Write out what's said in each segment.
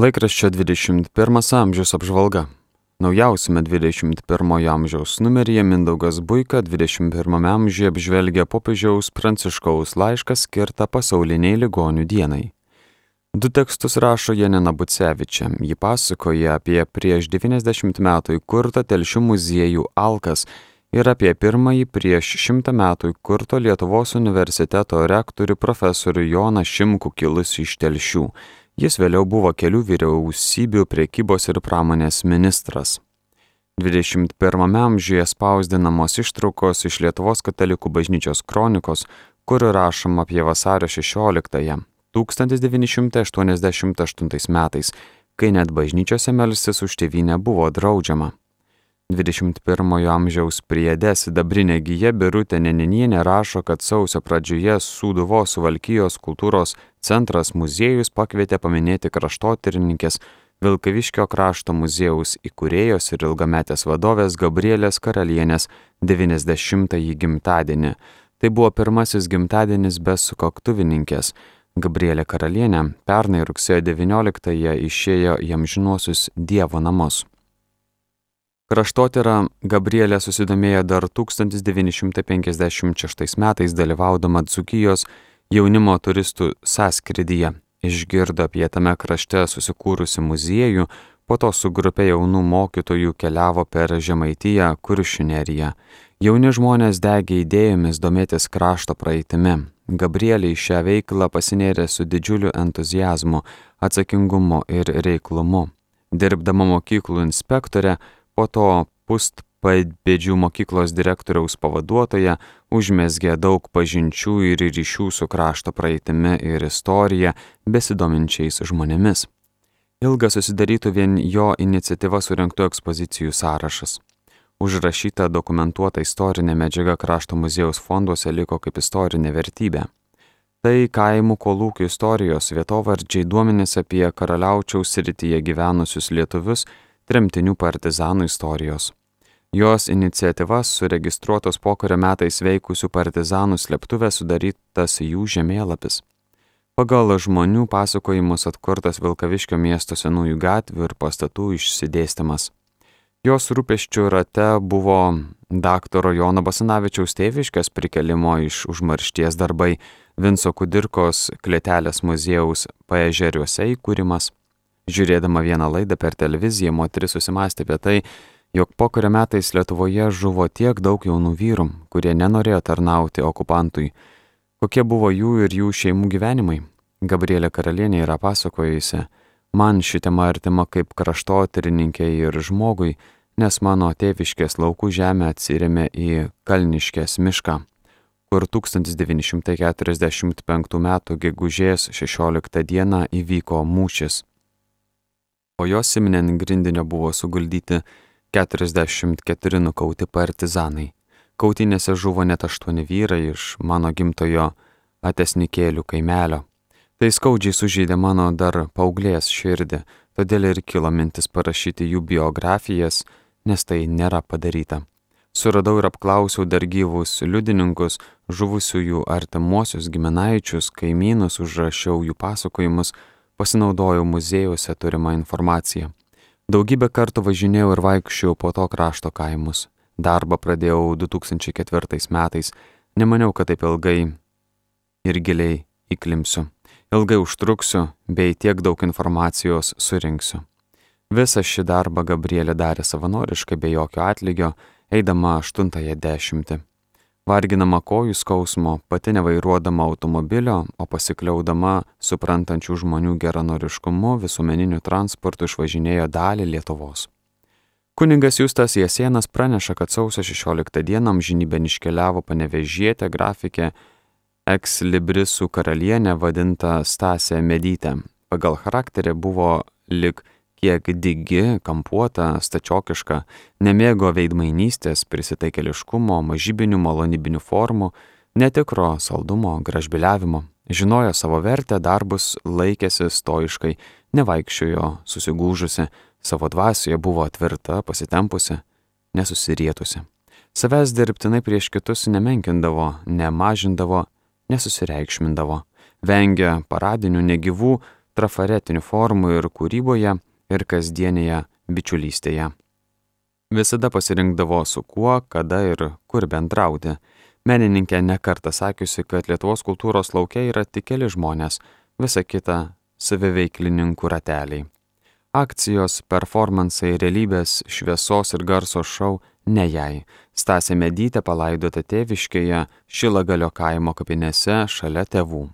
Laikraščio 21 amžiaus apžvalga. Naujausiame 21 amžiaus numeryje Mindaugas Buika 21 amžiuje apžvelgia popiežiaus Pranciškaus laišką skirtą pasauliniai ligonių dienai. Du tekstus rašo Janina Bucevičia. Ji pasakoja apie prieš 90 metų įkurtą telšių muziejų Alkas ir apie pirmąjį prieš šimtą metų įkurto Lietuvos universiteto rektorių profesorių Joną Šimkų kilusi iš telšių. Jis vėliau buvo kelių vyriausybių priekybos ir pramonės ministras. 21 amžiuje spausdinamos ištraukos iš Lietuvos katalikų bažnyčios kronikos, kur rašoma apie vasario 16-ąją 1988 metais, kai net bažnyčiose melstis už tėvynę buvo draudžiama. 21 amžiaus priede sidabrinė gyja Birutė Neninienė rašo, kad sausio pradžioje Sūduvos Suvalkyjos kultūros centras muziejus pakvietė paminėti kraštotyrininkės Vilkaviškio krašto muziejaus įkūrėjos ir ilgametės vadovės Gabrielės karalienės 90-ąjį gimtadienį. Tai buvo pirmasis gimtadienis be sukoktuvininkės. Gabrielė karalienė pernai rugsėjo 19-ąją išėjo į amžinuosius Dievo namus. Kraštotyra Gabrielė susidomėjo dar 1956 metais dalyvaudama Dzukijos jaunimo turistų sąskridyje. Išgirdo apie tame krašte susikūrusi muziejų, po to su grupė jaunų mokytojų keliavo per Žemaitiją, Kuršineriją. Jauni žmonės degė idėjomis domėtis krašto praeitimi. Gabrielė į šią veiklą pasinėrė su didžiuliu entuzijazmu, atsakingumu ir reiklumu. Dirbdama mokyklų inspektorė, po to pustpadbėdžių mokyklos direktoriaus pavaduotoja užmesgė daug pažinčių ir ryšių su krašto praeitimi ir istorija besidominčiais žmonėmis. Ilgas susidarytų vien jo iniciatyva surinktų ekspozicijų sąrašas. Užrašyta dokumentuota istorinė medžiaga krašto muziejaus fonduose liko kaip istorinė vertybė. Tai kaimų kolūkių istorijos vietovardžiai duomenys apie karaliaučiaus srityje gyvenusius lietuvius tremtinių partizanų istorijos. Jos iniciatyvas suregistruotos pokario metais veikusių partizanų slėptuvė sudarytas jų žemėlapis. Pagal žmonių pasakojimus atkurtas Vilkaviškio miesto senųjų gatvių ir pastatų išsidėstymas. Jos rūpeščių rate buvo daktaro Jono Basanavičiaus tėviškės prikelimo iš užmaršties darbai, Vinco Kudirkos klėtelės muziejaus paežeriuose įkūrimas, Žiūrėdama vieną laidą per televiziją, moteris susimastė apie tai, jog pokario metais Lietuvoje žuvo tiek daug jaunų vyrų, kurie nenorėjo tarnauti okupantui. Kokie buvo jų ir jų šeimų gyvenimai? Gabrielė Karalienė yra pasakojusi, man ši tema artima kaip kraštotyrininkė ir žmogui, nes mano tėviškės laukų žemė atsirėmė į Kalniškės mišką, kur 1945 m. gegužės 16 d. įvyko mūšis po jo Simnen grindinio buvo suguldyti 44 nukauti partizanai. Kautinėse žuvo net 8 vyrai iš mano gimtojo atesnikėlių kaimelio. Tai skaudžiai sužydė mano dar paauglės širdį, todėl ir kilo mintis parašyti jų biografijas, nes tai nėra padaryta. Suradau ir apklausiau dar gyvus liudininkus, žuvusiųjų artimuosius giminaičius, kaimynus, užrašiau jų pasakojimus, pasinaudojau muziejuose turimą informaciją. Daugybę kartų važinėjau ir vaikščiau po to krašto kaimus. Darbą pradėjau 2004 metais, nemaniau, kad taip ilgai ir giliai įklimsiu. Ilgai užtruksiu, bei tiek daug informacijos surinksiu. Visą šį darbą Gabrielė darė savanoriškai be jokio atlygio, eidama aštuntąją dešimtį varginama kojų skausmo, pati nevairuodama automobilio, o pasikliaudama suprantančių žmonių geranoriškumu visuomeniniu transportu išvažinėjo dalį Lietuvos. Kuningas Justas Jasienas praneša, kad sausio 16 dieną amžinybė iškeliavo panevežietė grafikė eks librisų karalienė vadinta Stasė Medytė. Pagal charakterį buvo lik kiek digi, kampuota, stačiokiška, nemėgo veidmainystės, prisitaikeliškumo, mažybinių malonybinių formų, netikro saldumo, gražbiliavimo. Žinojo savo vertę, darbus laikėsi stoiškai, nevaikščiojo susigūžusi, savo dvasioje buvo tvirta, pasitempusi, nesusirietusi. Savęs dirbtinai prieš kitus nemenkindavo, nemažindavo, nesusireikšmindavo, vengia paradinių negyvų, trafaretinių formų ir kūryboje, ir kasdienėje bičiulystėje. Visada pasirinkdavo su kuo, kada ir kur bendrauti. Menininkė nekartą sakiusi, kad Lietuvos kultūros laukia yra tik keli žmonės, visa kita saviveiklininkų rateliai. Akcijos, performansai, realybės, šviesos ir garso šou ne jai. Stasė Medytė palaidota tėviškėje Šilagalio kaimo kapinėse šalia tėvų.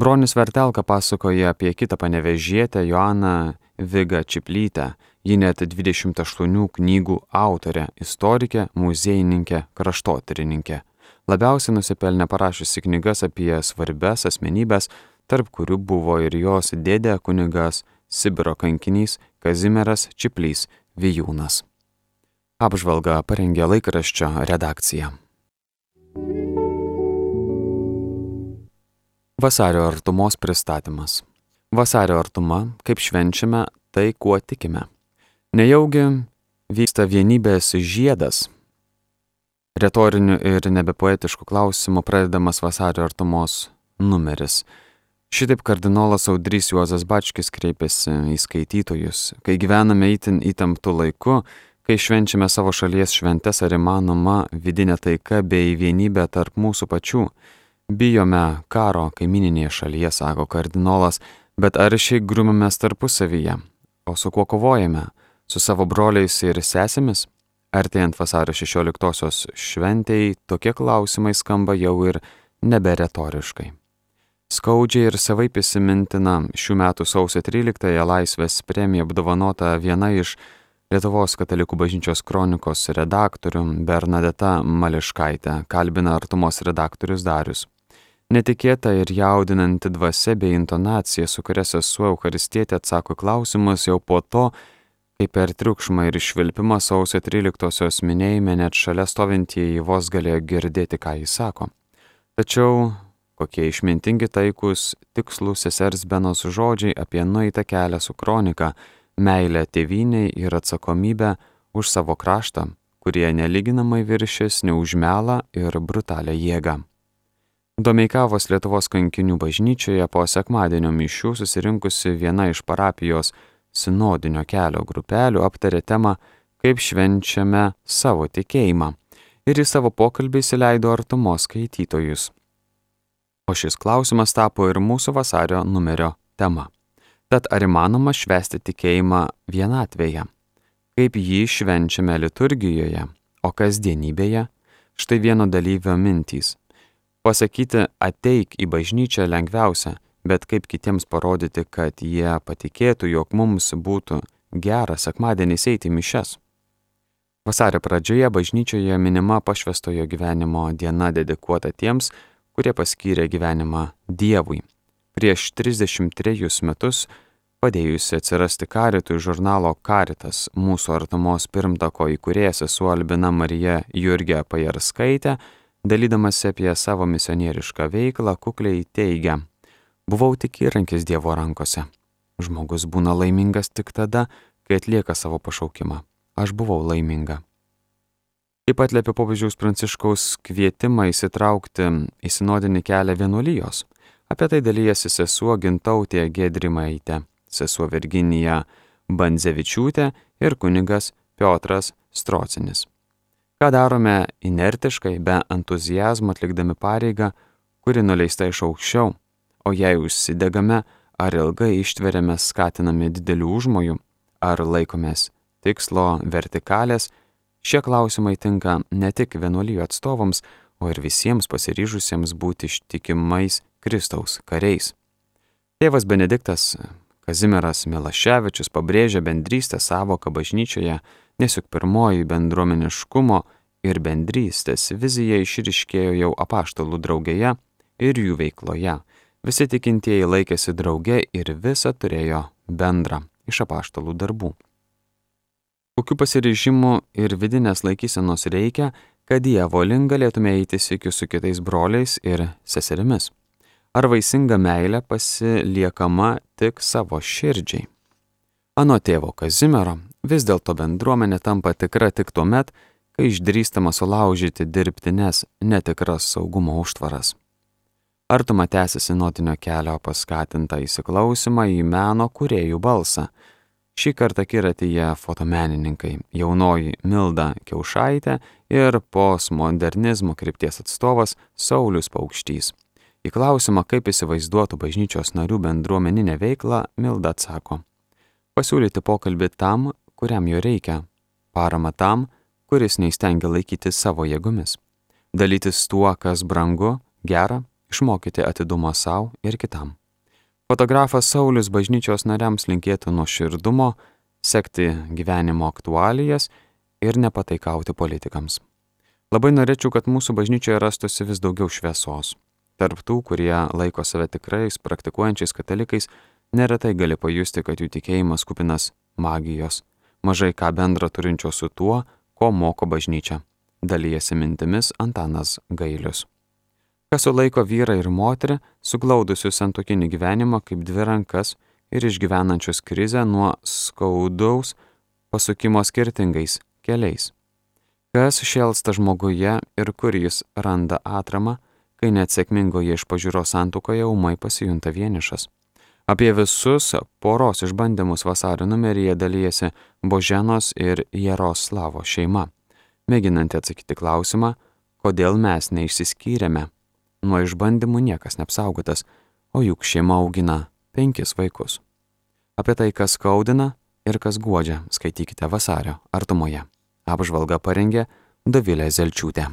Bronis Vertelka pasakoja apie kitą panevežietę Joaną Vigą Čiplytę. Ji net 28 knygų autorė, istorikė, muziejininkė, kraštotyrininkė. Labiausiai nusipelnė parašiusi knygas apie svarbes asmenybės, tarp kurių buvo ir jos dėdė kunigas Sibiro kankinys Kazimieras Čiplys Vijūnas. Apžvalgą parengė laikraščio redakcija. Vasario artumos pristatymas. Vasario artuma, kaip švenčiame, tai kuo tikime. Nejaugi vyksta vienybės žiedas. Retoriniu ir nebepoetišku klausimu pradedamas vasario artumos numeris. Šitaip kardinolas Audrys Juozas Bačkis kreipėsi į skaitytojus. Kai gyvename įtin įtemptų laiku, Kai švenčiame savo šalies šventes, ar įmanoma vidinė taika bei vienybė tarp mūsų pačių? Bijome karo kaimininėje šalyje, sako kardinolas, bet aršiai grumamės tarpusavyje. O su kuo kovojame? Su savo broliais ir sesėmis? Artėjant vasario 16-osios šventėjai, tokie klausimai skamba jau ir neberetoriškai. Skaudžiai ir savai įsimintina šių metų sausio 13-ąją laisvės premija apdovanota viena iš Lietuvos katalikų bažnyčios kronikos redaktorių Bernadeta Mališkaitė kalbina artumos redaktorius Darius. Netikėta ir jaudinanti dvasia bei intonacija, su kuria sesuo Eucharistietė atsako klausimus jau po to, kai per triukšmą ir išvilpimą sausio 13-osios minėjime net šalia stovintieji vos galėjo girdėti, ką jis sako. Tačiau kokie išmintingi taikus, tikslus sesers Benos žodžiai apie nueitą kelią su kronika, meilę tėviniai ir atsakomybę už savo kraštą, kurie neliginamai viršis neužmelą ir brutalią jėgą. Domeikavos Lietuvos kankinių bažnyčioje po sekmadienio mišių susirinkusi viena iš parapijos sinodinio kelio grupelių aptarė temą, kaip švenčiame savo tikėjimą ir į savo pokalbį įsileido artumos skaitytojus. O šis klausimas tapo ir mūsų vasario numerio tema. Tad ar įmanoma švesti tikėjimą vienatvėje? Kaip jį švenčiame liturgijoje, o kasdienybėje? Štai vieno dalyvio mintys. Pasakyti ateik į bažnyčią lengviausia, bet kaip kitiems parodyti, kad jie patikėtų, jog mums būtų gera sekmadieniais eiti mišes. Vasario pradžioje bažnyčioje minima pašvestojo gyvenimo diena dedikuota tiems, kurie paskyrė gyvenimą Dievui. Prieš 33 metus padėjusi atsirasti karitui žurnalo Karitas mūsų artumos pirmtako įkūrėjas sesuo Albina Marija Jurgė Pajarskaitė, dalydamasi apie savo misionierišką veiklą, kukliai teigia, buvau tik įrankis Dievo rankose. Žmogus būna laimingas tik tada, kai atlieka savo pašaukimą. Aš buvau laiminga. Taip pat liepia popiežiaus pranciškaus kvietimą įsitraukti į sinodinį kelią vienuolijos. Apie tai dalyjasi sesuo Gintautė Gedrimaitė, sesuo Virginija Bandzevičiūtė ir kunigas Piotras Strocinis. Ką darome inertiškai, be entuzijazmo atlikdami pareigą, kuri nuleista iš aukščiau, o jei užsidegame, ar ilgai ištveriame skatinami didelių užmojų, ar laikomės tikslo vertikalės, šie klausimai tinka ne tik vienuolijų atstovams, o ir visiems pasiryžusiems būti ištikimais Kristaus kariais. Tėvas Benediktas Kazimieras Milaševičius pabrėžia bendrystę savoką bažnyčioje, nes juk pirmoji bendruomeniškumo ir bendrystės vizija išriškėjo jau apaštalų draugėje ir jų veikloje. Visi tikintieji laikėsi drauge ir visa turėjo bendrą iš apaštalų darbų. Kokių pasiryžimų ir vidinės laikysenos reikia, kad Dievo link galėtume eiti sėkiu su kitais broliais ir seserimis? Ar vaisinga meilė pasiliekama tik savo širdžiai? Ano tėvo Kazimiero vis dėlto bendruomenė tampa tikra tik tuo met, kai išdrįstama sulaužyti dirbtines netikras saugumo užtvaras. Artuma tęsi sinodinio kelio paskatintą įsiklausimą į meno kuriejų balsą. Šį kartą kiratyje fotomenininkai - jaunoji Milda Kiaušaitė ir postmodernizmo krypties atstovas Saulis Paukštys. Į klausimą, kaip įsivaizduotų bažnyčios narių bendruomeninę veiklą, Milda atsako - pasiūlyti pokalbį tam, kuriam jo reikia, parama tam, kuris neįstengia laikyti savo jėgomis, dalytis tuo, kas brangu, gera, išmokyti atidumo savo ir kitam. Fotografas Saulis bažnyčios nariams linkėtų nuoširdumo, sekti gyvenimo aktualijas ir nepataikauti politikams. Labai norėčiau, kad mūsų bažnyčioje rastųsi vis daugiau šviesos. Tarp tų, kurie laiko save tikrais, praktikuojančiais katalikais, neretai gali pajusti, kad jų tikėjimas kupinas magijos, mažai ką bendra turinčio su tuo, ko moko bažnyčia. Dalyjasi mintimis Antanas Gailius kas sulaiko vyrą ir moterį, suglaudusius santokinį gyvenimą kaip dvi rankas ir išgyvenančius krizę nuo skaudaus pasukimo skirtingais keliais. Kas šėlsta žmoguje ir kur jis randa atramą, kai net sėkmingoje iš pažiūros santukoje umai pasijunta vienišas. Apie visus poros išbandymus vasario numeryje dalyjasi Boženos ir Jaroslavo šeima, mėginanti atsakyti klausimą, kodėl mes neišsiskyrėme. Nuo išbandymų niekas neapsaugotas, o juk šeima augina penkis vaikus. Apie tai, kas skaudina ir kas guodžia, skaitykite vasario artumoje. Apžvalga parengė Davilė Zelčiūtė.